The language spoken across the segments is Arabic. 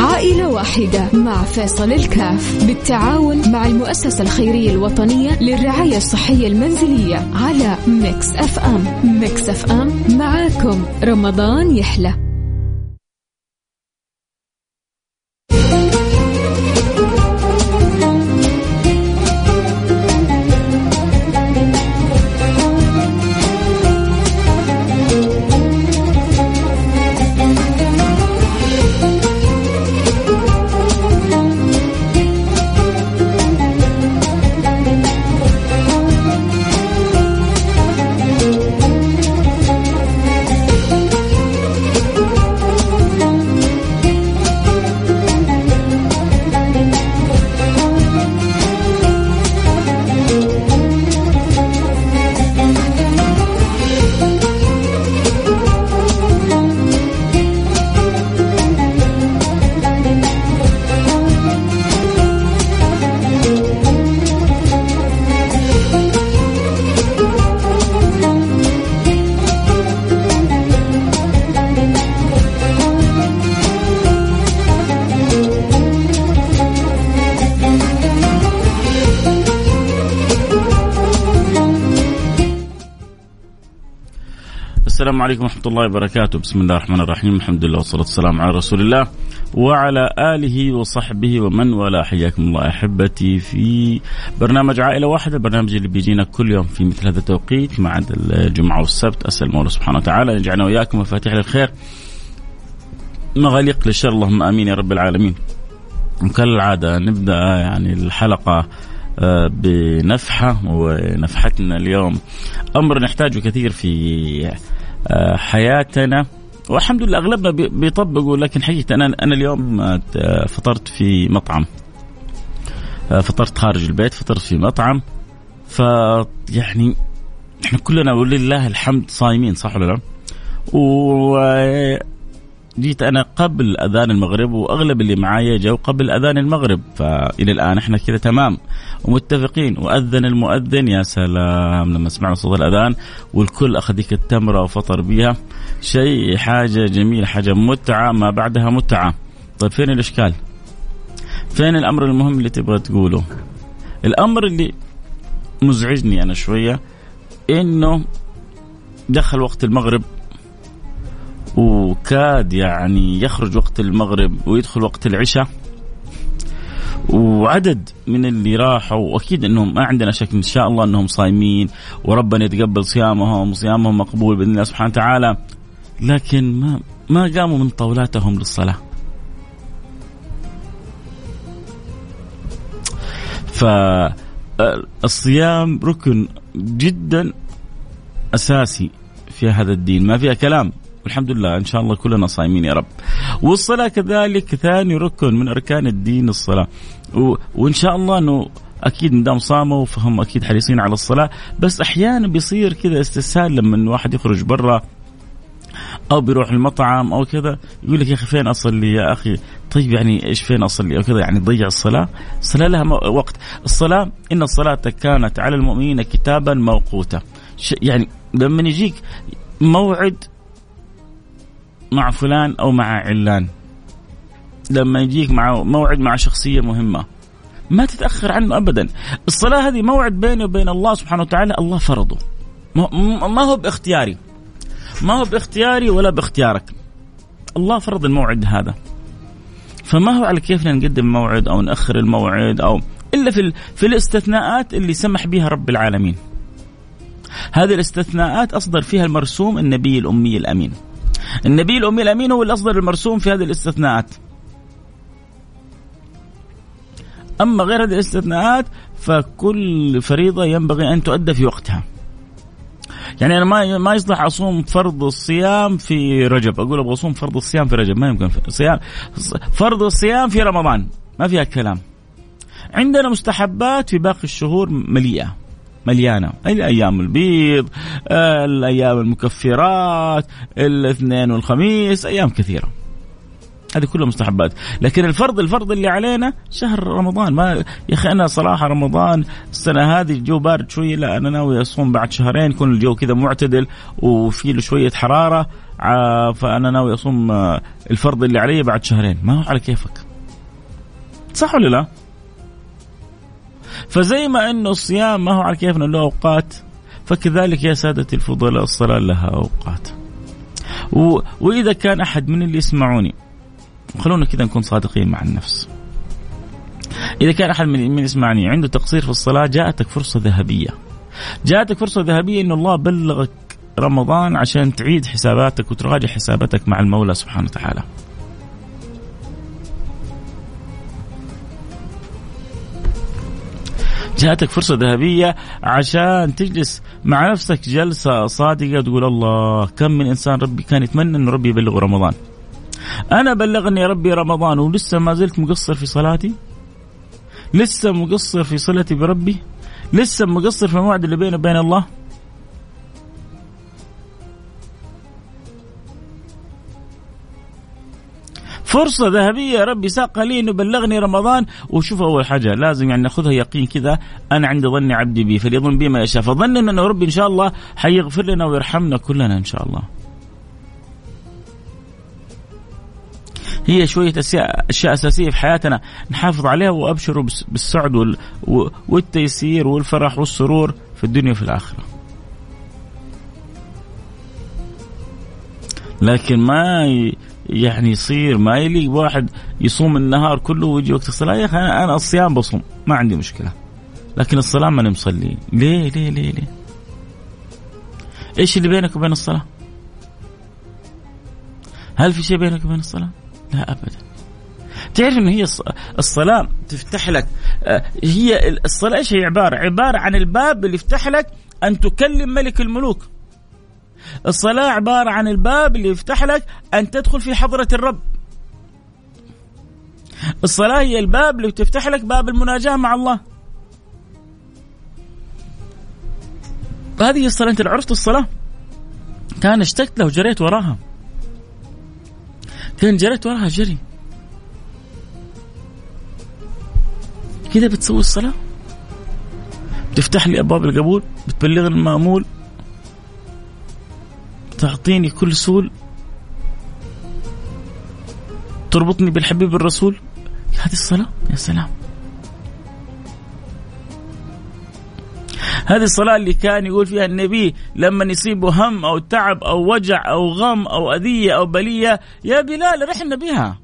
عائلة واحدة مع فيصل الكاف بالتعاون مع المؤسسة الخيرية الوطنية للرعاية الصحية المنزلية على Mix FM. Mix FM معاكم رمضان يحلى. السلام عليكم ورحمة الله وبركاته. بسم الله الرحمن الرحيم. الحمد لله والصلاة والسلام على رسول الله وعلى آله وصحبه ومن والاه. حياكم الله أحبتي في برنامج عائلة واحدة البرنامج اللي بيجينا كل يوم في مثل هذا التوقيت مع الجمعة والسبت. أسأل المولى سبحانه وتعالى يجعلنا وإياكم مفاتيح للخير. مغاليق للشر. اللهم آمين يا رب العالمين. وكالعادة نبدأ يعني الحلقة آه، بنفحة ونفحتنا اليوم. أمر نحتاجه كثير في حياتنا. والحمد لله أغلبنا بيطبقوا لكن حقيقة أنا أنا اليوم آه، فطرت في مطعم. آه، فطرت خارج البيت فطرت في مطعم. ف يعني إحنا كلنا ولله الحمد صايمين صح ولا لا؟ و جيت أنا قبل أذان المغرب وأغلب اللي معايا جو قبل أذان المغرب فإلى الآن إحنا كذا تمام. ومتفقين. وأذن المؤذن يا سلام لما سمعنا صوت الأذان والكل اخذ ذيك التمرة وفطر بها شيء حاجة جميلة حاجة متعة ما بعدها متعة. طيب فين الإشكال؟ فين الأمر المهم اللي تبغى تقوله؟ الأمر اللي مزعجني أنا شوية إنه دخل وقت المغرب. وكاد يعني يخرج وقت المغرب ويدخل وقت العشاء. وعدد من اللي راحوا وأكيد إنهم ما عندنا شك إن شاء الله إنهم صايمين وربنا يتقبل صيامهم وصيامهم مقبول بإذن الله سبحانه وتعالى. لكن ما ما قاموا من طاولاتهم للصلاة. فالصيام ركن جدا أساسي في هذا الدين. ما فيها كلام. والحمد لله إن شاء الله كلنا صايمين يا رب. والصلاة كذلك ثاني ركن من أركان الدين الصلاة. و... وإن شاء الله إنه أكيد مدام صاموا فهم أكيد حريصين على الصلاة. بس أحيانا بيصير كذا استسهال لما الواحد يخرج برا أو بيروح المطعم أو كذا يقول لك يا أخي فين أصلي يا أخي؟ طيب يعني إيش فين أصلي أو كذا؟ يعني تضيع الصلاة. الصلاة لها وقت. الصلاة إن الصلاة كانت على المؤمنين كتابا موقوتا. يعني لما يجيك موعد مع فلان أو مع علان. لما يجيك مع موعد مع شخصية مهمة ما تتأخر عنه ابدا. الصلاة هذه موعد بيني وبين الله سبحانه وتعالى الله فرضه. ما هو باختياري. ما هو باختياري ولا باختيارك. الله فرض الموعد هذا. فما هو على كيفنا نقدم موعد أو نأخر الموعد أو إلا في في الاستثناءات اللي سمح بها رب العالمين. هذه الاستثناءات أصدر فيها المرسوم النبي الأمي الأمين. النبي الأمي الأمين هو اللي أصدر المرسوم في هذه الاستثناءات. أما غير هذه الاستثناءات فكل فريضة ينبغي أن تؤدى في وقتها. يعني أنا ما ما يصلح أصوم فرض الصيام في رجب. أقول أبغى أصوم فرض الصيام في رجب ما يمكن صيام فرض الصيام في رمضان. ما فيها كلام عندنا مستحبات في باقي الشهور مليئة. مليانة. الأيام البيض الأيام المكفرات الاثنين والخميس أيام كثيرة. هذه كلها مستحبات. لكن الفرض الفرض اللي علينا شهر رمضان. ما يا أخي أنا صراحة رمضان السنة هذه الجو بارد شوية لا أنا ناوي أصوم بعد شهرين. يكون الجو كذا معتدل وفي له شوية حرارة. فأنا ناوي أصوم الفرض اللي علي بعد شهرين. ما هو على كيفك؟ صح ولا لا؟ فزي ما إنه الصيام ما هو على كيفنا له أوقات فكذلك يا سادتي الفضلاء الصلاة لها أوقات. و... وإذا كان أحد من اللي يسمعوني خلونا كذا نكون صادقين مع النفس. إذا كان أحد من من يسمعني عنده تقصير في الصلاة جاءتك فرصة ذهبية. جاءتك فرصة ذهبية أن الله بلغك رمضان عشان تعيد حساباتك وتراجع حساباتك مع المولى سبحانه وتعالى. جاءتك فرصة ذهبية عشان تجلس مع نفسك جلسة صادقة تقول الله كم من إنسان ربي كان يتمنى أن ربي يبلغه رمضان. أنا بلغني ربي رمضان ولسه ما زلت مقصر في صلاتي؟ لسه مقصر في صلتي بربي؟ لسه مقصر في الموعد اللي بيني وبين الله؟ فرصة ذهبية يا ربي ساق لي انه بلغني رمضان. وشوف أول حاجة لازم يعني ناخذها يقين كذا أنا عند ظن عبدي بي فليظن بي ما يشاء. فظن إنه ربي إن شاء الله حيغفر لنا ويرحمنا كلنا إن شاء الله. هي شوية أشياء, أشياء أساسية في حياتنا نحافظ عليها وأبشروا بالسعد والتيسير والفرح والسرور في الدنيا وفي الآخرة. لكن ما يعني يصير ما يليق واحد يصوم النهار كله ويجي وقت الصلاة يا أخي أنا الصيام بصوم ما عندي مشكلة لكن الصلاة ماني مصلي ليه ليه ليه ليه إيش اللي بينك وبين الصلاة؟ هل في شيء بينك وبين الصلاة؟ لا ابدا تعرف انه هي الصلاة تفتح لك آه، هي الصلاة إيش هي عبارة؟ عبارة عن الباب اللي يفتح لك أن تكلم ملك الملوك. الصلاة عبارة عن الباب اللي يفتح لك أن تدخل في حضرة الرب. الصلاة هي الباب اللي تفتح لك باب المناجاة مع الله. هذه الصلاة أنت عرفت الصلاة كان اشتقت له وجريت وراها. كان جريت وراها جري كذا بتسوي الصلاة تفتح لي أبواب القبول بتبلغني المأمول تعطيني كل سول تربطني بالحبيب الرسول؟ هذه الصلاة؟ يا سلام. هذه الصلاة اللي كان يقول فيها النبي لما يصيبه هم أو تعب أو وجع أو غم أو أذية أو بلية يا بلال أرحنا بها.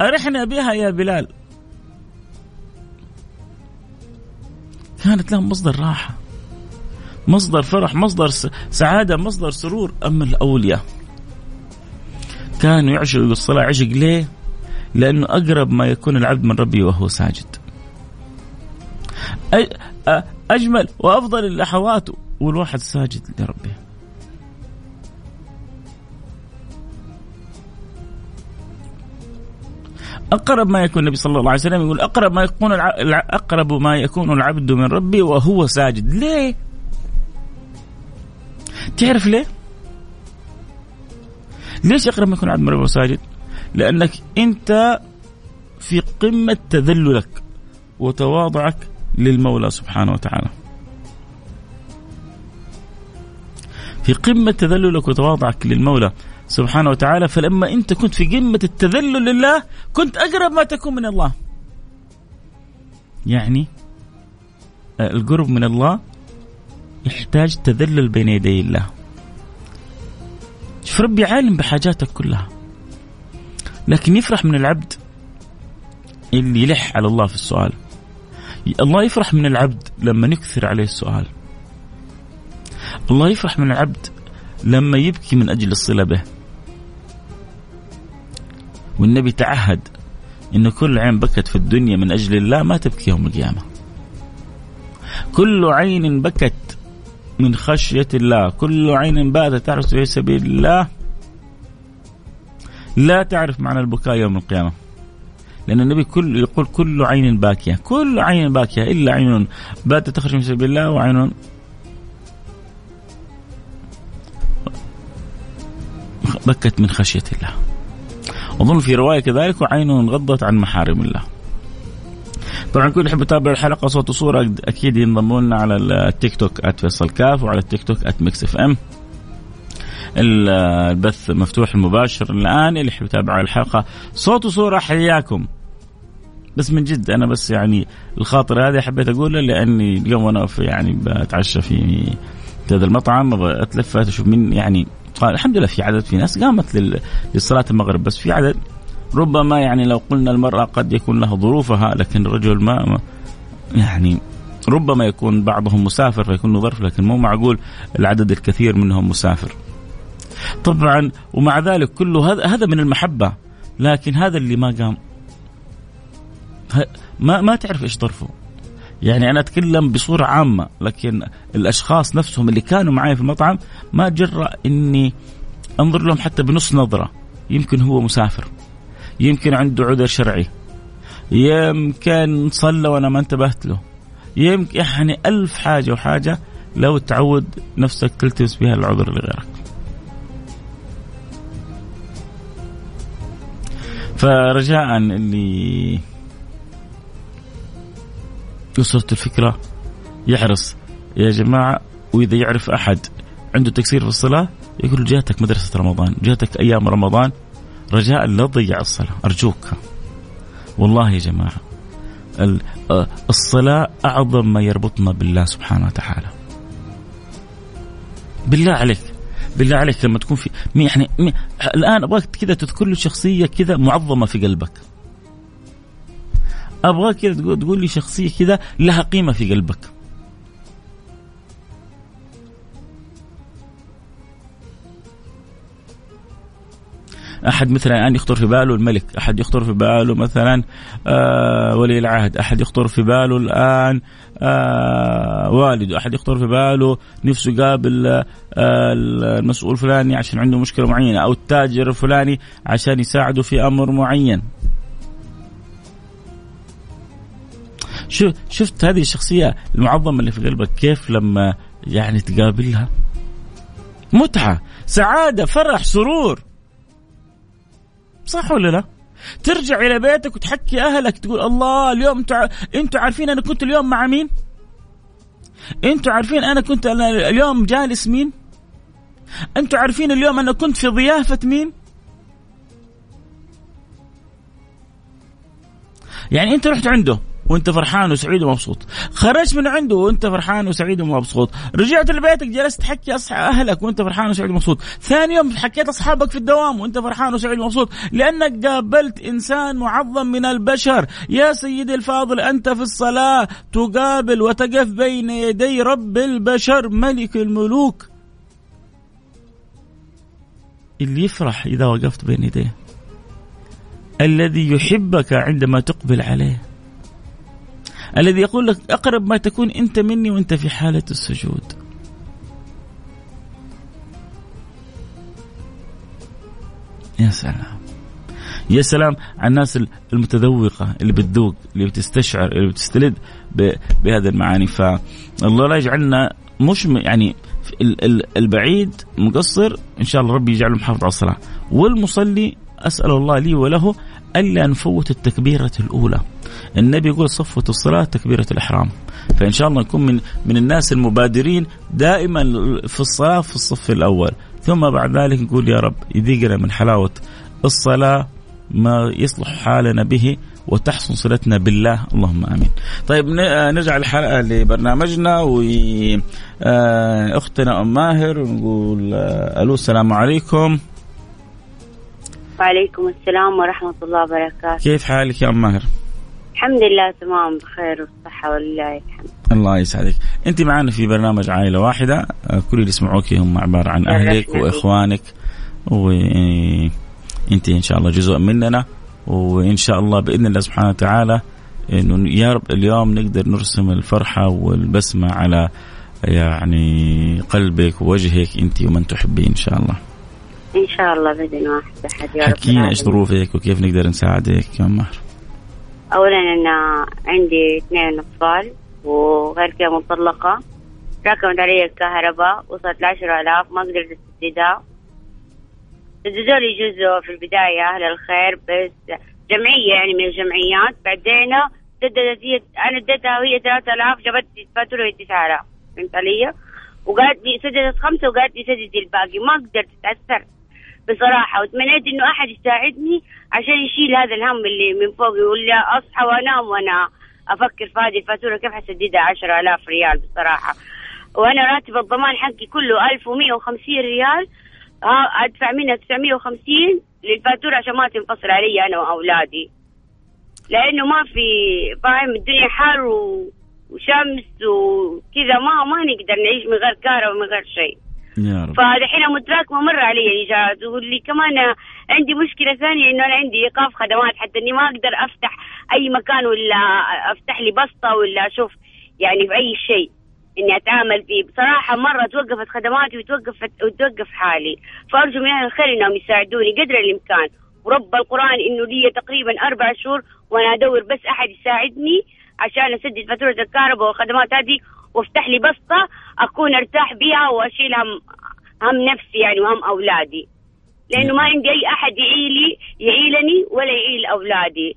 أرحنا بها يا بلال. كانت لهم مصدر راحة. مصدر فرح مصدر سعادة مصدر سرور. أما الأولياء كانوا يعشقوا الصلاة عشق ليه؟ لأنه أقرب ما يكون العبد من ربه وهو ساجد. أجمل وأفضل اللحظات والواحد ساجد لربه. أقرب ما يكون النبي صلى الله عليه وسلم يقول أقرب ما يكون أقرب ما يكون العبد من ربه وهو ساجد. ليه؟ تعرف ليه؟ ليش أقرب ما يكون ربه وهو ساجد؟ لأنك أنت في قمة تذللك وتواضعك للمولى سبحانه وتعالى. في قمة تذللك وتواضعك للمولى سبحانه وتعالى فلما أنت كنت في قمة التذلل لله كنت أقرب ما تكون من الله. يعني القرب من الله يحتاج تذلل بين يدي الله. شوف ربي عالم بحاجاتك كلها. لكن يفرح من العبد اللي يلح على الله في السؤال. الله يفرح من العبد لما يكثر عليه السؤال. الله يفرح من العبد لما يبكي من أجل الصلة به. والنبي تعهد أن كل عين بكت في الدنيا من أجل الله ما تبكي يوم القيامة. كل عين بكت من خشية الله. كل عين باتت تحرس في سبيل الله. لا تعرف معنى البكاء يوم القيامة. لأن النبي كل يقول كل عين باكية. كل عين باكية. إلا عين باتت تخرج من سبيل الله وعين بكت من خشية الله. أظن في رواية كذلك وعين غضت عن محارم الله. طبعا كل يحب يتابع الحلقة صوت وصورة أكيد ينضموا لنا على التيك توك @فيصل كاف وعلى التيك توك @Mix FM البث مفتوح المباشر الآن اللي يحب يتابع الحلقة صوت وصورة حياكم. بس من جد أنا بس يعني الخاطر هذه حبيت اقوله لأني اليوم وأنا في يعني بتعشى في هذا المطعم أتلفت أشوف مين يعني الحمد لله في عدد في ناس قامت لصلاة المغرب بس في عدد ربما يعني لو قلنا المرأة قد يكون لها ظروفها لكن الرجل ما يعني ربما يكون بعضهم مسافر فيكون ظرف لكن مو معقول العدد الكثير منهم مسافر. طبعا ومع ذلك كله هذا هذا من المحبة لكن هذا اللي ما قام. ما ما تعرف إيش ظرفه. يعني أنا أتكلم بصورة عامة لكن الأشخاص نفسهم اللي كانوا معي في المطعم ما جرأ إني أنظر لهم حتى بنص نظرة. يمكن هو مسافر. يمكن عنده عذر شرعي. يمكن صلى وأنا ما انتبهت له. يمكن يعني ألف حاجة وحاجة لو تعود نفسك تلتمس بها العذر لغيرك. فرجاء اللي وصلت الفكرة. يحرص يا جماعة وإذا يعرف أحد عنده تكسير في الصلاة يقول جاتك مدرسة رمضان جاتك أيام رمضان رجاء لا تضيع الصلاة. أرجوك. والله يا جماعة الصلاة أعظم ما يربطنا بالله سبحانه وتعالى. بالله عليك بالله عليك لما تكون في يعني الآن أبغاك كذا تذكر له شخصية كذا معظمة في قلبك. أبغاك كذا تقول لي شخصية كذا لها قيمة في قلبك. أحد مثلا الان يخطر في باله الملك، أحد يخطر في باله مثلا آه ولي العهد، أحد يخطر في باله الآن آه والده، أحد يخطر في باله نفسه يقابل آه المسؤول الفلاني عشان عنده مشكلة معينة، أو التاجر الفلاني عشان يساعده في أمر معين. شفت هذه الشخصية المعظمة اللي في قلبك كيف لما يعني تقابلها متعة سعادة فرح سرور صح ولا لا؟ ترجع إلى بيتك وتحكي أهلك تقول الله اليوم أنتوا أنتوا عارفين أنا كنت اليوم مع مين؟ أنتوا عارفين أنا كنت اليوم جالس مين؟ أنتوا عارفين اليوم أنا كنت في ضيافة مين؟ يعني أنت رحت عنده وانت فرحان وسعيد ومبسوط. خرجت من عنده وانت فرحان وسعيد ومبسوط. رجعت لبيتك جلست تحكي أهلك وانت فرحان وسعيد ومبسوط. ثاني يوم حكيت اصحابك في الدوام وانت فرحان وسعيد ومبسوط. لأنك قابلت إنسان معظم من البشر. يا سيدي الفاضل أنت في الصلاة تقابل وتقف بين يدي رب البشر ملك الملوك. اللي يفرح إذا وقفت بين يديه. الذي يحبك عندما تقبل عليه. الذي يقول لك أقرب ما تكون أنت مني وأنت في حالة السجود. يا سلام. يا سلام على الناس المتذوقة اللي بتذوق اللي بتستشعر اللي بتستلذ بهذه المعاني. فالله لا يجعلنا مش يعني البعيد مقصر. إن شاء الله ربي يجعله محافظ على الصلاة. والمصلي أسأل الله لي وله ألا نفوت التكبيرة الأولى. النبي يقول صفوة الصلاة تكبيرة الإحرام فإن شاء الله نكون من من الناس المبادرين دائما في الصلاة في الصف الأول ثم بعد ذلك نقول يا رب يذيقنا من حلاوة الصلاة ما يصلح حالنا به وتحسن صلتنا بالله اللهم آمين. طيب نرجع الحلقة لبرنامجنا واختنا آه، أم ماهر ونقول آه، ألو السلام عليكم. وعليكم السلام ورحمة الله وبركاته. كيف حالك يا أم ماهر؟ الحمد لله تمام بخير والصحة ولله الحمد. الله يسعدك. أنت معنا في برنامج عائلة واحدة. كل اللي يسمعوك هم عبارة عن أهلك وإخوانك. وانت إن شاء الله جزء مننا. وإن شاء الله بإذن الله سبحانه وتعالى إنه يا رب اليوم نقدر نرسم الفرحة والبسمة على يعني قلبك ووجهك أنت ومن تحبين إن شاء الله. إن شاء الله بإذن واحد أحد يا رب حكينا إيش ظروفك وكيف نقدر نساعدك يا مهر. اولا أنا عندي اثنين أطفال وغير كذا مطلقة. راكمت علي الكهرباء وصلت لعشرة آلاف ما قدرت استسددها سددوا لي جزء في البداية أهل الخير بس جمعية يعني من الجمعيات. بعدين سددت هي أنا اديتها وهي 3000 جابت لي فاتورة هي 9000 فهمت علي؟ وقالت لي سددت خمسة وقالت لي سددي الباقي. ما قدرت أتأثر. بصراحة وتمنيت إنه أحد يساعدني عشان يشيل هذا الهم اللي من فوق يقول لي أصحى وأنام وأنا أفكر في هذه الفاتورة كيف حسددها؟ 10000 ريال بصراحة. وأنا راتب الضمان حقي كله 1150 ريال. أدفع منها 950 للفاتورة عشان ما تنفصل علي أنا وأولادي. لأنه ما في فاهم؟ الدنيا حر. وشمس وكذا ما ما نقدر نعيش من غير كهرباء ومن غير شيء. يا رب. فدحين متراكمه مره علي الايجارات واللي كمان عندي مشكلة ثانية إنه أنا عندي إيقاف خدمات حتى إني ما أقدر أفتح أي مكان ولا أفتح لي بسطة ولا أشوف يعني في اي شيء إني أتعامل فيه. بصراحة مرة توقفت خدماتي وتوقفت وتوقف حالي. فأرجو من أهل الخير إنهم يساعدوني قدر الإمكان. ورب القرآن إنه لي تقريبا أربع شهور وأنا أدور بس أحد يساعدني عشان أسدد فاتورة الكهرباء والخدمات هذه وأفتح لي بسطة أكون أرتاح بها وأشيل هم هم نفسي يعني وهم أولادي. لأنه ما عندي أي أحد يعيلي يعيلني ولا يعيل أولادي.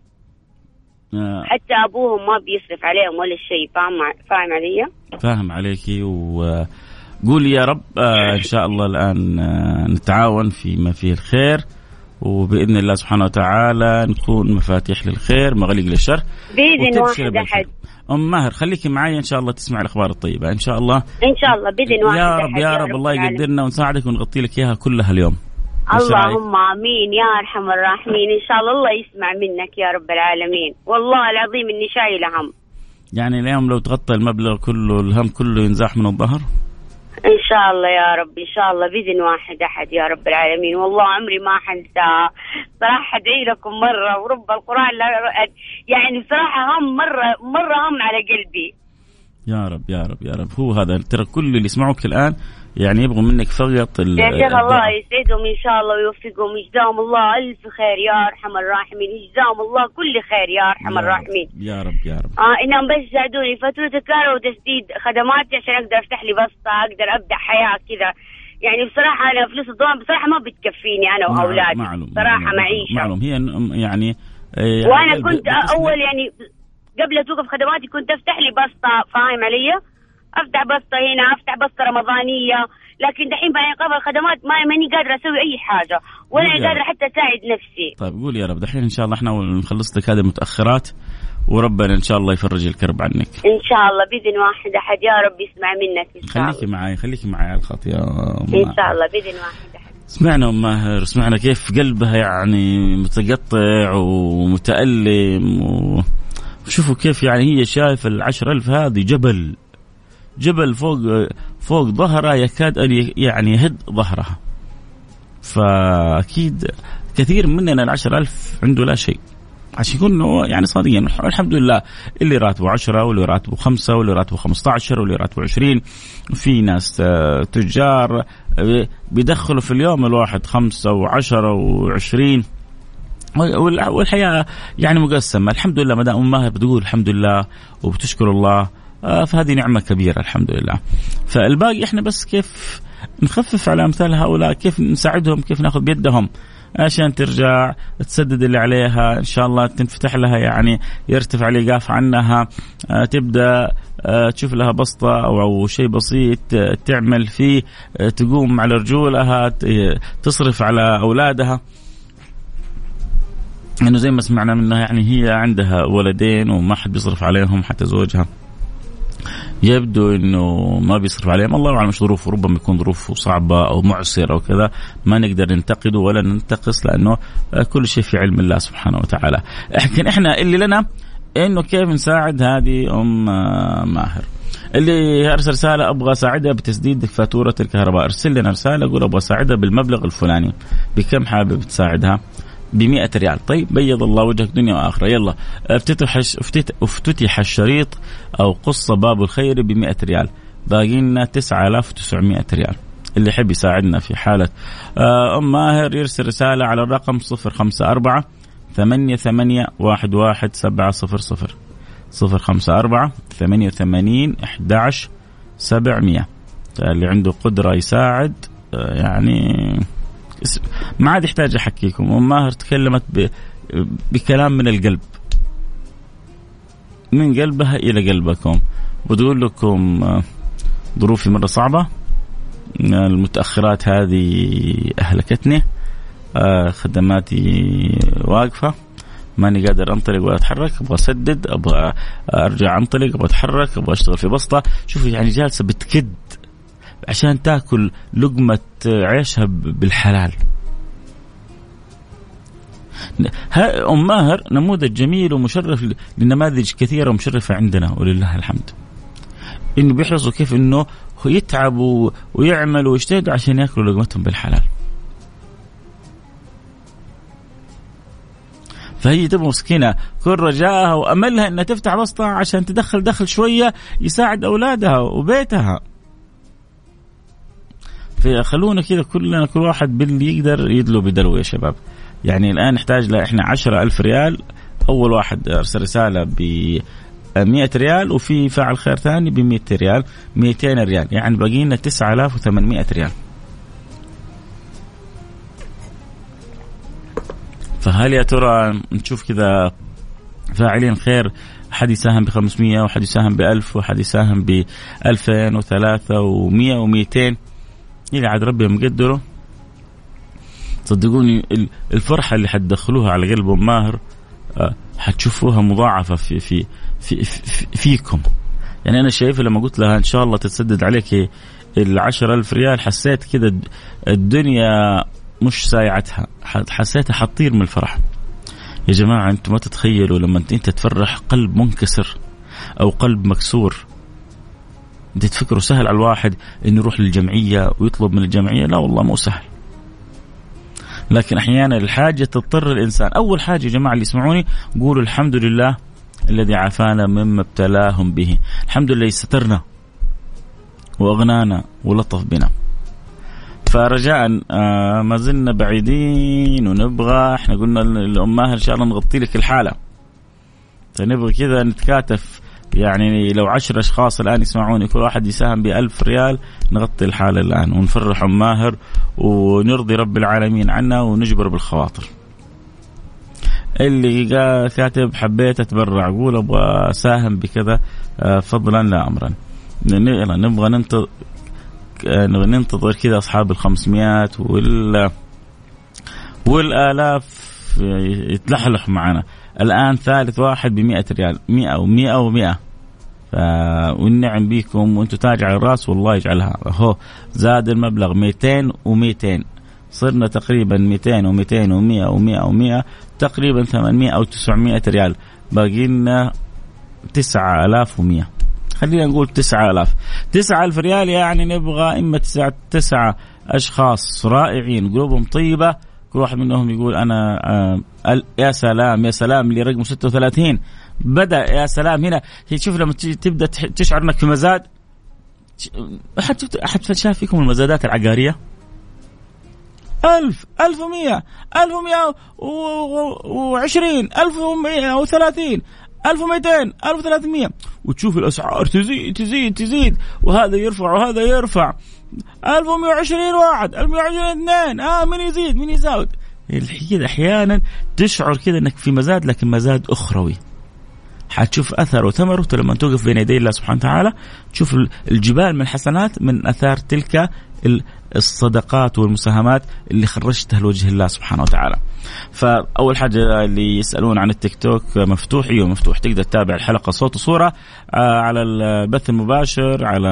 آه. حتى أبوهم ما بيصرف عليهم ولا شيء. فاهم فاهم علي؟ فاهم عليكي وقولي يا رب آه إن شاء الله الآن آه نتعاون فيما فيه الخير. وبإذن الله سبحانه وتعالى نكون مفاتيح للخير مغاليق للشر. بإذن واحد أحد. أم ماهر خليكي معي إن شاء الله تسمع الأخبار الطيبة. إن شاء الله. إن شاء الله بإذن واحد يا رب يا رب, رب الله يقدرنا ونساعدك ونغطي لك إياها كلها اليوم. اللهم آمين يا أرحم الراحمين. إن شاء الله الله يسمع منك يا رب العالمين. والله العظيم إني شايلة هم. يعني اليوم لو تغطى المبلغ كله الهم كله ينزاح من الظهر؟ إن شاء الله يا رب إن شاء الله بإذن واحد أحد يا رب العالمين. والله عمري ما حنساه. صراحة أدعي لكم مرة ورب القرآن يعني بصراحه هم مرة مرة هم على قلبي. يا رب يا رب يا رب. هو هذا ترى كل اللي يسمعوك الآن يعني يبغوا منك فقط يا شيخ الله يسعدهم إن شاء الله ويوفقهم. يجزاهم الله ألف خير يا أرحم الراحمين. يجزاهم الله كل خير يا أرحم الراحمين. يا رب يا رب. آه إنهم بس يساعدوني فاتوره الكهرباء وتسديد خدماتي عشان أقدر أفتح لي بسطة أقدر أبدأ حياة كذا. يعني بصراحة أنا فلوس الضمان بصراحة ما بتكفيني أنا وأولادي. معلوم صراحة معلوم معيشة. معلوم. هي يعني آه وأنا كنت أول يعني قبل توقف خدماتي كنت أفتح لي بسطة فاهم علي؟ أفتح بسطة هنا أفتح بسطة رمضانية. لكن دحين بعد ايقاف الخدمات ما ماني قادرة أسوي أي حاجة ولا قادرة حتى أساعد نفسي. طيب قول يا رب. دحين إن شاء الله إحنا نخلص لك هذه المتأخرات وربنا إن شاء الله يفرج الكرب عنك. إن شاء الله بإذن واحد أحد. يا رب يسمع منك إن شاء خليكي معي خليكي معي على الخط يا إن شاء الله بإذن واحد أحد. سمعنا أم ماهر سمعنا كيف قلبها يعني متقطع ومتألم و... شوفوا كيف يعني هي شايفة العشر ألف هذه جبل. جبل فوق فوق ظهرها يكاد أن يعني يهد ظهرها فأكيد كثير مننا العشر ألف عنده لا شيء. عشان يكون يعني صادقين الحمد لله اللي راتبه 10 واللي راتبه 5 واللي راتبه 15 واللي راتبه 20 في ناس تجار بيدخلوا في اليوم الواحد 5 و10 و20 والحياة يعني مقسمة. الحمد لله ما دام ام ماهر بتقول الحمد لله وبتشكر الله فهذه نعمة كبيرة الحمد لله فالباقي إحنا بس كيف نخفف على أمثال هؤلاء كيف نساعدهم كيف ناخذ بيدهم عشان ترجع تسدد اللي عليها. إن شاء الله تنفتح لها يعني يرتفع الايقاف عنها. تبدأ تشوف لها بسطة أو, أو شيء بسيط تعمل فيه تقوم على رجولها تصرف على أولادها. إنه زي ما سمعنا منها يعني هي عندها ولدين وما حد بيصرف عليهم حتى زوجها. يبدو إنه ما بيصرف عليهم. الله أعلم ظروفه. ربما يكون ظروفه صعبة أو معسرة أو كذا. ما نقدر ننتقده ولا ننتقص لأنه كل شيء في علم الله سبحانه وتعالى. لكن إحنا اللي لنا إنه كيف نساعد هذه أم ماهر. اللي أرسل رسالة أبغى أساعدها بتسديد فاتورة الكهرباء. أرسل لنا رسالة قول أبغى أساعدها بالمبلغ الفلاني. بكم حابب تساعدها؟ ب ريال. طيب بيض الله وجهك دنيا وآخرة. يلا افتتح افتتح الشريط أو قص باب الخير ب ريال. باقي لنا 9900 ريال. اللي يحب يساعدنا في حالة أم ماهر يرسل رسالة على الرقم 054 ثمانية ثمانية واحد واحد سبعة صفر صفر. صفر خمسة أربعة ثمانية سبعمية. اللي عنده قدرة يساعد يعني ما عاد يحتاج أحكيكم. أم ماهر تكلمت ب... بكلام من القلب. من قلبها إلى قلبكم. وتقول لكم آه، ظروفي مرة صعبة. المتأخرات هذه أهلكتني. آه، خدماتي واقفة. ماني قادر أنطلق ولا أتحرك. أبغى أسدد أبغى أرجع أنطلق أبغى أتحرك أبغى أشتغل في بسطة. شوفي يعني جالسة بتكد. عشان تاكل لقمة عيشها بالحلال. أم ماهر نموذج جميل ومشرف لنماذج كثيرة ومشرفة عندنا ولله الحمد. إنه بيحرصوا كيف إنه يتعبوا ويعملوا ويجتهدوا عشان يأكلوا لقمتهم بالحلال. فهي تبغى مسكينة. كل رجائها وأملها إنها تفتح وسطها عشان تدخل دخل شوية يساعد أولادها وبيتها. فخلونا كذا كلنا كل واحد باللي يقدر يدلو بدلو يا شباب. يعني الآن نحتاج لا إحنا عشرة ألف ريال. أول واحد أرسل رسالة ب 100 ريال وفي فاعل خير ثاني ب 100 ريال. 200 ريال. يعني باقي لنا 9800 ريال. فهل يا ترى نشوف كذا فاعلين خير؟ أحد يساهم ب 500 وأحد يساهم ب 1000 وأحد يساهم ب 2000 و3 و100 و200 إلى عاد ربي مقدره صدقوني الفرحة اللي حتدخلوها على قلب ماهر آه، حتشوفوها مضاعفة في في في, في فيكم. يعني أنا شايفه لما قلت لها إن شاء الله تتسدد عليك ال ألف ريال حسيت كذا الدنيا مش سايعتها. حسيتها حتطير من الفرح. يا جماعة أنتم ما تتخيلوا لما أنت تفرح قلب منكسر أو قلب مكسور. أنت تفكروا سهل على الواحد أنه يروح للجمعية ويطلب من الجمعية. لا والله مو سهل. لكن أحيانا الحاجة تضطر الإنسان. أول حاجة يا جماعة اللي يسمعوني قولوا الحمد لله الذي عافانا مما ابتلاهم به. الحمد لله سترنا وأغنانا ولطف بنا. فرجاء آه ما زلنا بعيدين ونبغى إحنا قلنا لأمها إن شاء الله نغطي لك الحالة. فنبغى كذا نتكاتف. يعني لو عشر أشخاص الآن يسمعوني كل واحد يساهم بألف ريال نغطي الحالة الآن ونفرح أم ماهر ونرضي رب العالمين عنا ونجبر بالخواطر. اللي كاتب حبيت أتبرع أقول أبغى أساهم بكذا آه، فضلا لا امرا. نبغى ننتظر ننتظر كذا أصحاب ال 500 وال والآلاف يتلحلح معنا الآن ثالث واحد ب 100 ريال 100 و100 و100 ف... والنعم بكم وأنتم تاج على الرأس والله يجعلها. هو زاد المبلغ 200 و200 صرنا تقريبا 200 و200 و100 و100 و100 تقريبا 800 أو 900 ريال. باقي لنا 9100 خلينا نقول 9000 9000 ريال يعني نبغى إما تسعة تسعة أشخاص رائعين قلوبهم طيبة كل واحد منهم يقول أنا آه يا سلام يا سلام اللي رقم 36 بدأ يا سلام هنا. شوف لما تبدأ تشعر إنك في مزاد أحد أحد شاف فيكم المزادات العقارية؟ ألف ألف ومية ألف ومية وعشرين ألف ومية وثلاثين 1200 1300 وتشوف الأسعار تزيد تزيد تزيد. وهذا يرفع وهذا يرفع. 1120 واحد 1120 اثنين آه من يزيد من يزود كذا أحيانا تشعر كذا إنك في مزاد لكن مزاد أخروي. حتشوف أثر وثمره لما توقف بين يدي الله سبحانه وتعالى تشوف الجبال من الحسنات من أثار تلك الصدقات والمساهمات اللي خرجتها لوجه الله سبحانه وتعالى. فأول حاجة اللي يسألون عن التيك توك مفتوح؟ أيوه مفتوح. تقدر تتابع الحلقة صوت وصورة آه، على البث المباشر على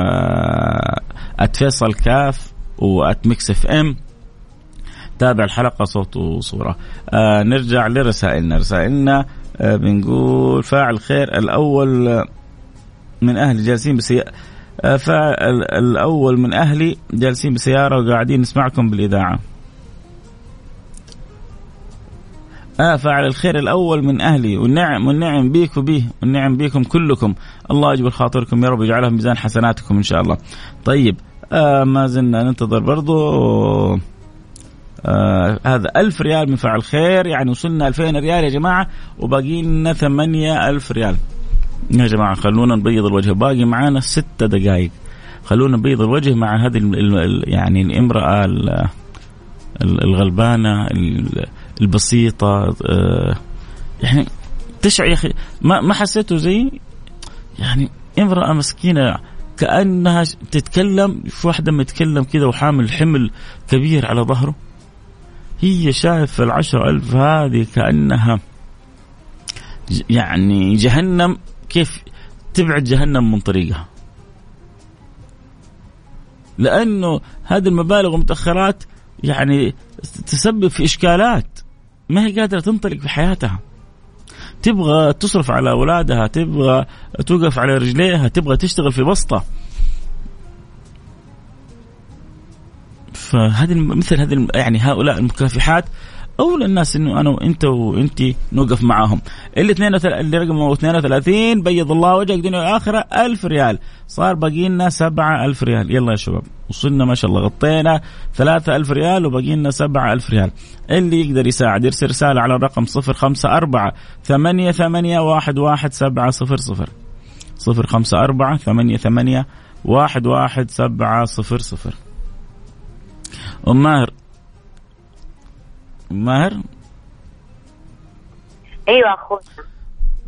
@فيصل كاف وات إف إم تابع الحلقة صوت وصورة. آه نرجع لرسائلنا، رسائلنا آه بنقول فاعل خير الأول من أهل جالسين بسيئة آه، فالاول من أهلي جالسين بسيارة وقاعدين نسمعكم بالإذاعة. آه فاعل الخير الأول من أهلي والنعم والنعم بيك وبيه والنعم بيكم كلكم الله يجبر خاطركم يا رب يجعلها ميزان حسناتكم إن شاء الله طيب آه ما زلنا ننتظر برضو آه هذا ألف ريال من فاعل خير يعني وصلنا ألفين ريال يا جماعة وباقي لنا ثمانية ألف ريال. يا جماعة خلونا نبيض الوجه باقي معانا ستة دقائق خلونا نبيض الوجه مع هذه يعني الامرأة الغلبانة البسيطة آه، يعني تشعر يا أخي ما حسيته زي يعني امرأة مسكينة. كأنها تتكلم في واحدة متكلم كذا وحامل حمل كبير على ظهره. هي شايفة العشرة ألف هذه كأنها يعني جهنم كيف تبعد جهنم من طريقها؟ لأنه هذه المبالغ والمتأخرات يعني تسبب في إشكالات ما هي قادرة تنطلق في حياتها. تبغى تصرف على أولادها تبغى توقف على رجليها تبغى تشتغل في بسطة. فهذه مثل هذه يعني هؤلاء المكافحات اولى الناس إنه أنا وأنت وأنت نوقف معاهم. اللي 32 اللي رقمه 32 بيض الله وجهك دنيا وآخرة 1000 ريال. صار باقي لنا 7000 ريال. يلا يا شباب وصلنا ما شاء الله غطينا 3000 ريال وباقي لنا 7000 ريال. اللي يقدر يساعد يرسل رسالة على الرقم 054 8 8 1 1 7 0 0 054 8 8 1 1 7 0 0 ام ماهر ماهر؟ أيوه اخونا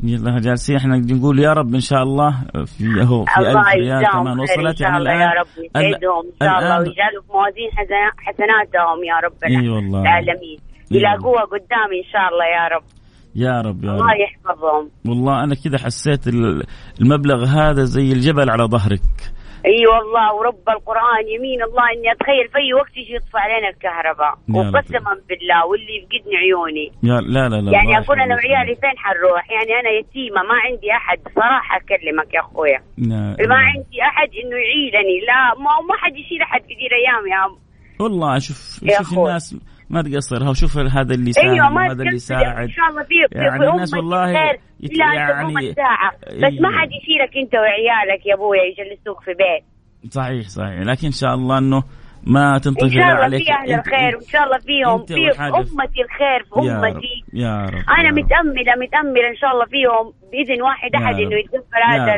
يلا جالسين إحنا نقول يا رب إن شاء الله في اهو في الله ألف ريال كمان وصلت. يعني يا الان رب يسعدهم إن شاء الله ويجعلوا في موازين حسنا- حسناتهم يا رب إي والله. العالمين. يلاقوها قدامي إن شاء الله يا رب. يا رب يا رب. الله يحفظهم. والله أنا كذا حسيت ال- المبلغ هذا زي الجبل على ظهرك. اي والله ورب القرآن يمين الله إني أتخيل في أي وقت يجي يطفى علينا الكهرباء. وقسما بالله واللي يفقدني عيوني. يا لا لا لا يعني اكون أنا. وعيالي فين حنروح؟ يعني أنا يتيمة ما عندي أحد. صراحة أكلمك يا أخويا. ما عندي أحد إنه يعيلني. لا ما ما حد يشيل أحد في ذي الأيام يا عم والله شوف شوف. الناس ما تقصر. ها شوف هذا اللي يساعد أيوه ما وهذا اللي يساعد إن شاء الله في يعني الناس والله الخير يت- أن يعني- بس ما أيوة. حد يشيلك أنت وعيالك يا ابويا يجلسوك في بيت. صحيح صحيح. لكن إن شاء الله إنه ما إن تنطفي شاء الله عليك. في أهل الخير وان شاء الله فيهم. في أمتي الخير في يا رب امتي يا رب أنا يا رب. متأملة متأملة إن شاء الله فيهم. بإذن واحد أحد. إنه يتقبل هذا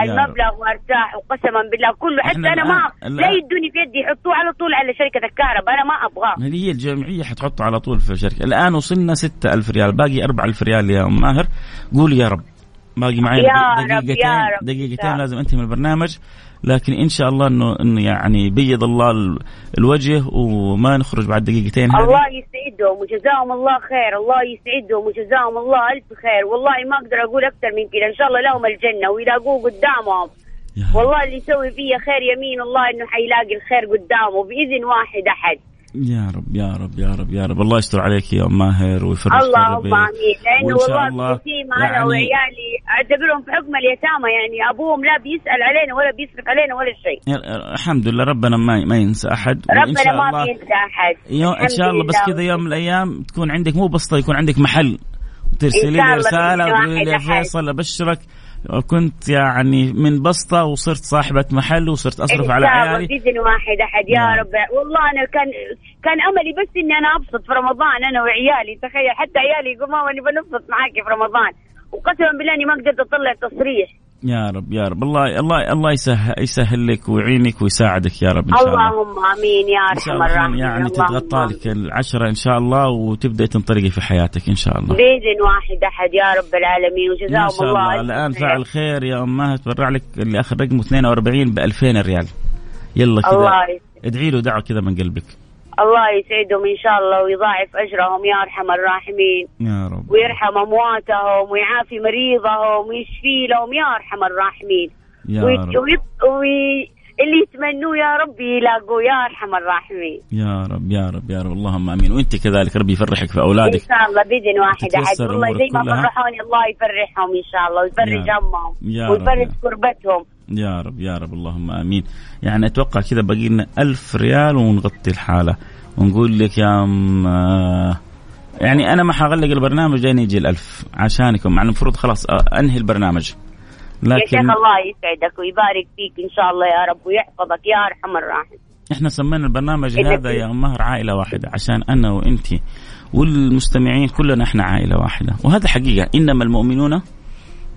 المبلغ وأرتاح وقسما بالله. كله حتى أنا ما لا. يدوني في يدي يحطوه على طول على شركة الكهرباء. أنا ما أبغاه. هي الجمعية حتحطه على طول في الشركة الآن وصلنا ستة ألف ريال. باقي أربعة ألف ريال يا أم ماهر. قولي يا رب. باقي معي رب، دقيقتين رب. دقيقتين لازم أنتهي من البرنامج. لكن إن شاء الله إنه إنه يعني بيض الله ال- الوجه وما نخرج بعد دقيقتين هذه. الله يسعدهم وجزاهم الله خير. الله يسعدهم وجزاهم الله ألف خير. والله ما أقدر أقول أكثر من كذا إن شاء الله لهم الجنة. ويلاقوه قدامهم. والله اللي يسوي فيا خير يمين الله إنه حيلاقي الخير قدامه بإذن واحد أحد. يا رب يا رب يا رب يا رب الله يستر عليك يا أم ماهر ويفرج اللهم. آمين لأنه والله الله أنا يعني- وعيالي اعتبرهم في حكم اليتامى يعني أبوهم لا بيسأل علينا ولا بيصرف علينا ولا شيء الحمد لله ربنا ما ما ينسى وإن ربنا ما الله بينسى أحد يوم إن شاء الله بس. كذا يوم من الأيام تكون عندك مو بسطة يكون عندك محل وترسلي لي رسالة وتقولي لي. فيصل أبشرك كنت يعني من بسطة وصرت صاحبة محل وصرت أصرف إن على عيالي. باذن واحد أحد يا نعم. رب. والله أنا كان كان أملي بس إني أنا أبسط في رمضان أنا وعيالي. تخيل حتى عيالي يقولوا ماما نبغى نبسط معاكي في رمضان. وقسما بالله أني ما قدرت أطلع تصريح. يا رب يا رب. الله الله الله يسهل, يسهل لك ويعينك ويساعدك يا رب إن شاء الله. اللهم آمين يا إن أرحم الله الراحمين. يعني تتغطى. لك العشرة إن شاء الله وتبدأ تنطلقي في حياتك إن شاء الله. بإذن واحد أحد يا رب العالمين. وجزاهم شاء الله الله. الآن. فعل خير. يا امها تبرع لك اللي اخر رقمه 42 ب 2000 ريال. يلا كذا. الله ادعي له دعوة كذا من قلبك. الله يسعدهم إن شاء الله ويضاعف أجرهم يا أرحم الراحمين. يا رب. ويرحم أمواتهم ويعافي مريضهم ويشفي لهم يا أرحم الراحمين. يا وي... رب وي... اللي يتمنوه يا رب يلاقوه يا أرحم الراحمين. يا رب يا رب يا رب. اللهم آمين. وأنت كذلك ربي يفرحك في إن اولادك شاء الله بإذن واحد احد والله زي ما. فرحوني الله يفرحهم إن شاء الله ويفرج. همهم رب. ويفرج كربتهم يا رب يا رب. اللهم آمين. يعني أتوقع كذا باقي لنا 1000 ريال ونغطي الحالة. ونقول لك يا أم آه، يعني أنا ما حغلق البرنامج لين يجي الألف. عشانكم. مع المفروض خلاص آه، أنهي البرنامج. يا شيخ لكن الله يسعدك ويبارك فيك إن شاء الله يا رب ويحفظك يا أرحم الراحمين. إحنا سمينا البرنامج هذا يا مهر عائلة واحدة عشان أنا وانت والمستمعين كلنا إحنا عائلة واحدة وهذا حقيقة. إنما المؤمنون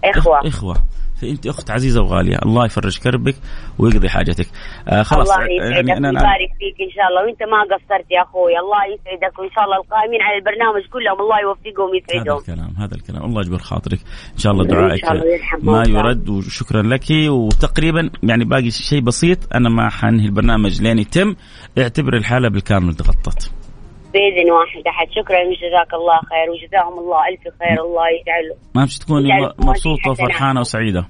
إخوة. إخوة. فأنت أخت عزيزة وغالية الله يفرج كربك ويقضي حاجتك. آه خلاص الله يسعدك يعني أنا ويبارك فيك إن شاء الله. وأنت ما قصرت يا أخوي الله يسعدك. وإن شاء الله القائمين على البرنامج كلهم الله يوفقهم ويسعدهم. هذا الكلام هذا الكلام. الله يجبر خاطرك. إن شاء الله دعائك ما يرد وشكرا لك. وتقريبا يعني باقي شيء بسيط أنا ما حنهي البرنامج لين يتم. اعتبر الحالة بالكامل تغطت. باذن واحد احد شكرا جزاك الله خير وجزاهم الله ألف خير. الله يجعله. ما مش تكوني مبسوطة وفرحانه وسعيدة.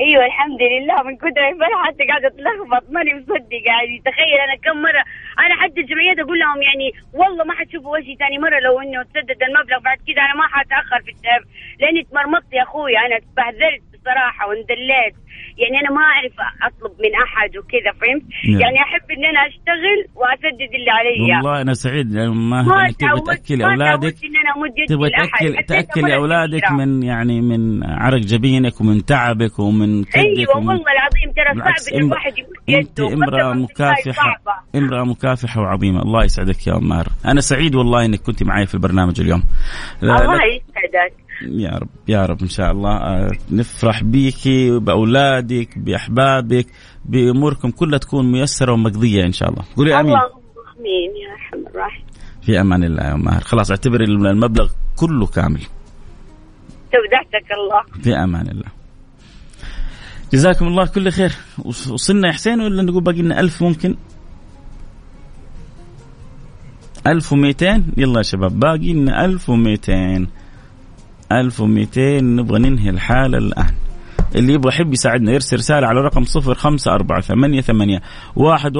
أيوه الحمد لله. من كثر الفرحة حتى قاعدة أتلخبط ماني مصدق يعني. تخيل أنا كم مرة أنا حتى الجمعيات أقول لهم يعني والله ما حتشوفوا وجهي ثاني مرة لو إنه تسدد المبلغ بعد كذا أنا ما حأتأخر في التعب لأني تمرمطت يا أخوي أنا تبهدلت بصراحه واندليت. يعني أنا ما أعرف أطلب من أحد وكذا فهمت؟ نعم. يعني أحب إن أنا أشتغل وأسدد اللي علي. والله أنا سعيد. يعني ما, ما تبغى تاكلي أولادك؟ تبغى تاكل تاكلي أولادك من يعني من عرق جبينك ومن تعبك ومن كدك أيوه ومن والله العظيم ترى صعب إن الواحد يمد إنت امرأة مكافحه امرأة مكافحة وعظيمة. الله يسعدك يا ام أنا سعيد والله إنك كنت معي في البرنامج اليوم. الله يسعدك. يا رب يا رب إن شاء الله آه، نفرح بيك بأولادك بأحبابك بأموركم كلها تكون ميسرة ومقضية إن شاء الله. قولي آمين. آمين يا أرحم الراحمين. في أمان الله يا ماهر. خلاص اعتبري المبلغ كله كامل. تودعتك الله. في أمان الله. جزاكم الله كل خير. وصلنا يا حسين ولا نقول باقي لنا 1000 ممكن؟ 1200 يلا يا شباب باقي لنا 1200 1200 نبغى ننهي الحالة الآن. اللي يبغى يحب يساعدنا يرسل رسالة على رقم صفر خمسة أربعة ثمانية ثمانية واحد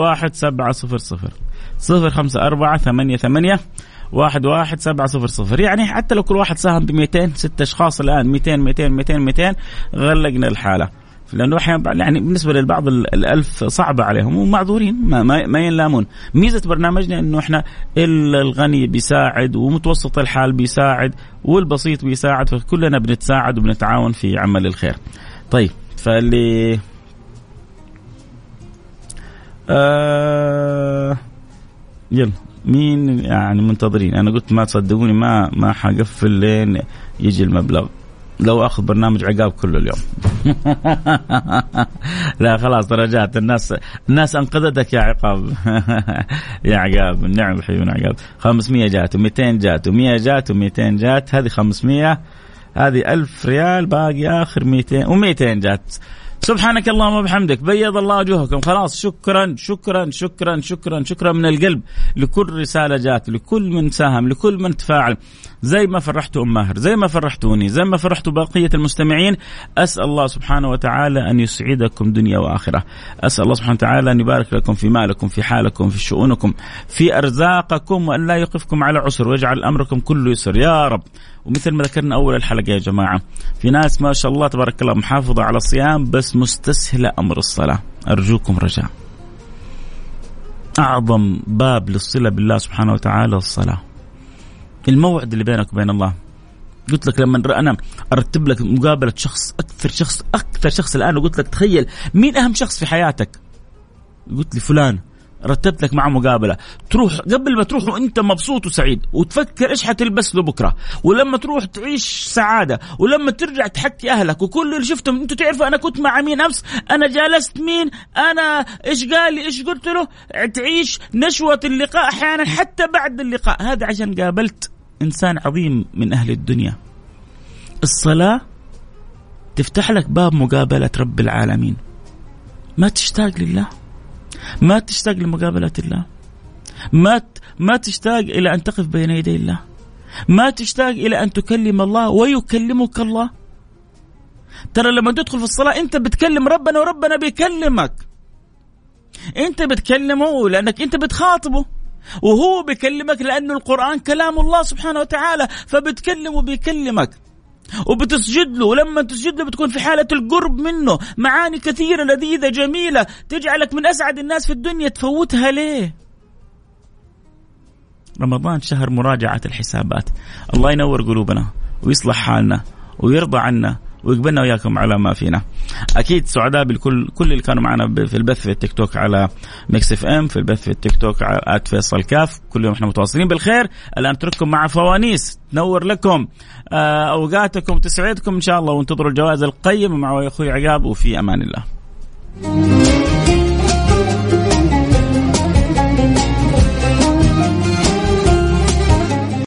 صفر يعني حتى لو كل واحد ساهم ب 200 ست أشخاص الآن 200 200 200 200 غلقنا الحالة. لأنه أحيانا يعني بالنسبة للبعض الألف صعبة عليهم ومعذورين ما, ما, ما ينلامون. ميزة برنامجنا إنه إحنا الغني بيساعد ومتوسط الحال بيساعد والبسيط بيساعد فكلنا بنتساعد وبنتعاون في عمل الخير. طيب فاللي آه يلا. مين يعني منتظرين؟ أنا قلت ما تصدقوني ما ما حقفل لين يجي المبلغ. لو أخذ برنامج عقاب كله اليوم. لا خلاص درجات الناس الناس أنقذتك يا عقاب. يا عقاب النعم الحيون عقاب. 500 جات و200 جات و100 جات و200 جات. هذه 500 هذه 1000 ريال باقي آخر 200 و200 جات. سبحانك اللهم وبحمدك بيض الله وجوهكم. خلاص شكرا شكرا شكرا شكرا شكرا من القلب. لكل رسالة جات لكل من ساهم لكل من تفاعل. زي ما فرحتوا أم ماهر زي ما فرحتوني زي ما فرحتوا بقية المستمعين أسأل الله سبحانه وتعالى أن يسعدكم دنيا وآخرة. أسأل الله سبحانه وتعالى أن يبارك لكم في مالكم في حالكم في شؤونكم في أرزاقكم وأن لا يقفكم على عسر ويجعل أمركم كله يسر. يا رب. ومثل ما ذكرنا أول الحلقة يا جماعة في ناس ما شاء الله تبارك الله محافظة على الصيام بس مستسهلة أمر الصلاة. أرجوكم رجاء. أعظم باب للصلة بالله سبحانه وتعالى الصلاة. الموعد اللي بينك وبين الله. قلت لك لما أنا أرتب لك مقابلة شخص أكثر شخص أكثر شخص الآن وقلت لك تخيل مين أهم شخص في حياتك؟ قلت لي فلان. رتبت لك معه مقابلة. تروح قبل ما تروح وانت مبسوط وسعيد. وتفكر إيش حتلبس له بكرة. ولما تروح تعيش سعادة. ولما ترجع تحكي أهلك. وكل اللي شفتهم أنتوا تعرفوا أنا كنت مع مين أمس؟ أنا جالست مين؟ أنا إيش قال لي؟ إيش قلت له؟ تعيش نشوة اللقاء أحيانا حتى بعد اللقاء. هذا عشان قابلت إنسان عظيم من أهل الدنيا. الصلاة تفتح لك باب مقابلة رب العالمين. ما تشتاق لله. ما تشتاق لمقابلة الله. ما ما تشتاق إلى أن تقف بين يدي الله. ما تشتاق إلى أن تكلم الله ويكلمك الله. ترى لما تدخل في الصلاة أنت بتكلم ربنا وربنا بيكلمك. أنت بتكلمه لأنك أنت بتخاطبه. وهو بيكلمك لأنه القرآن كلام الله سبحانه وتعالى فبتكلمه بيكلمك. وبتسجد له ولما تسجد له بتكون في حالة القرب منه. معاني كثيرة لذيذة جميلة. تجعلك من أسعد الناس في الدنيا. تفوتها ليه؟ رمضان شهر مراجعة الحسابات. الله ينور قلوبنا ويصلح حالنا ويرضى عنا. ويقبلنا وياكم على ما فينا. أكيد سعداء بالكل كل اللي كانوا معنا في البث في التيك توك على Mix FM في البث في التيك توك على فيصل كاف. كل يوم إحنا متواصلين بالخير. الآن أترككم مع فوانيس تنور لكم آه، أوقاتكم تسعدكم إن شاء الله وانتظروا الجوائز القيمة. مع أخوي عقاب وفي أمان الله.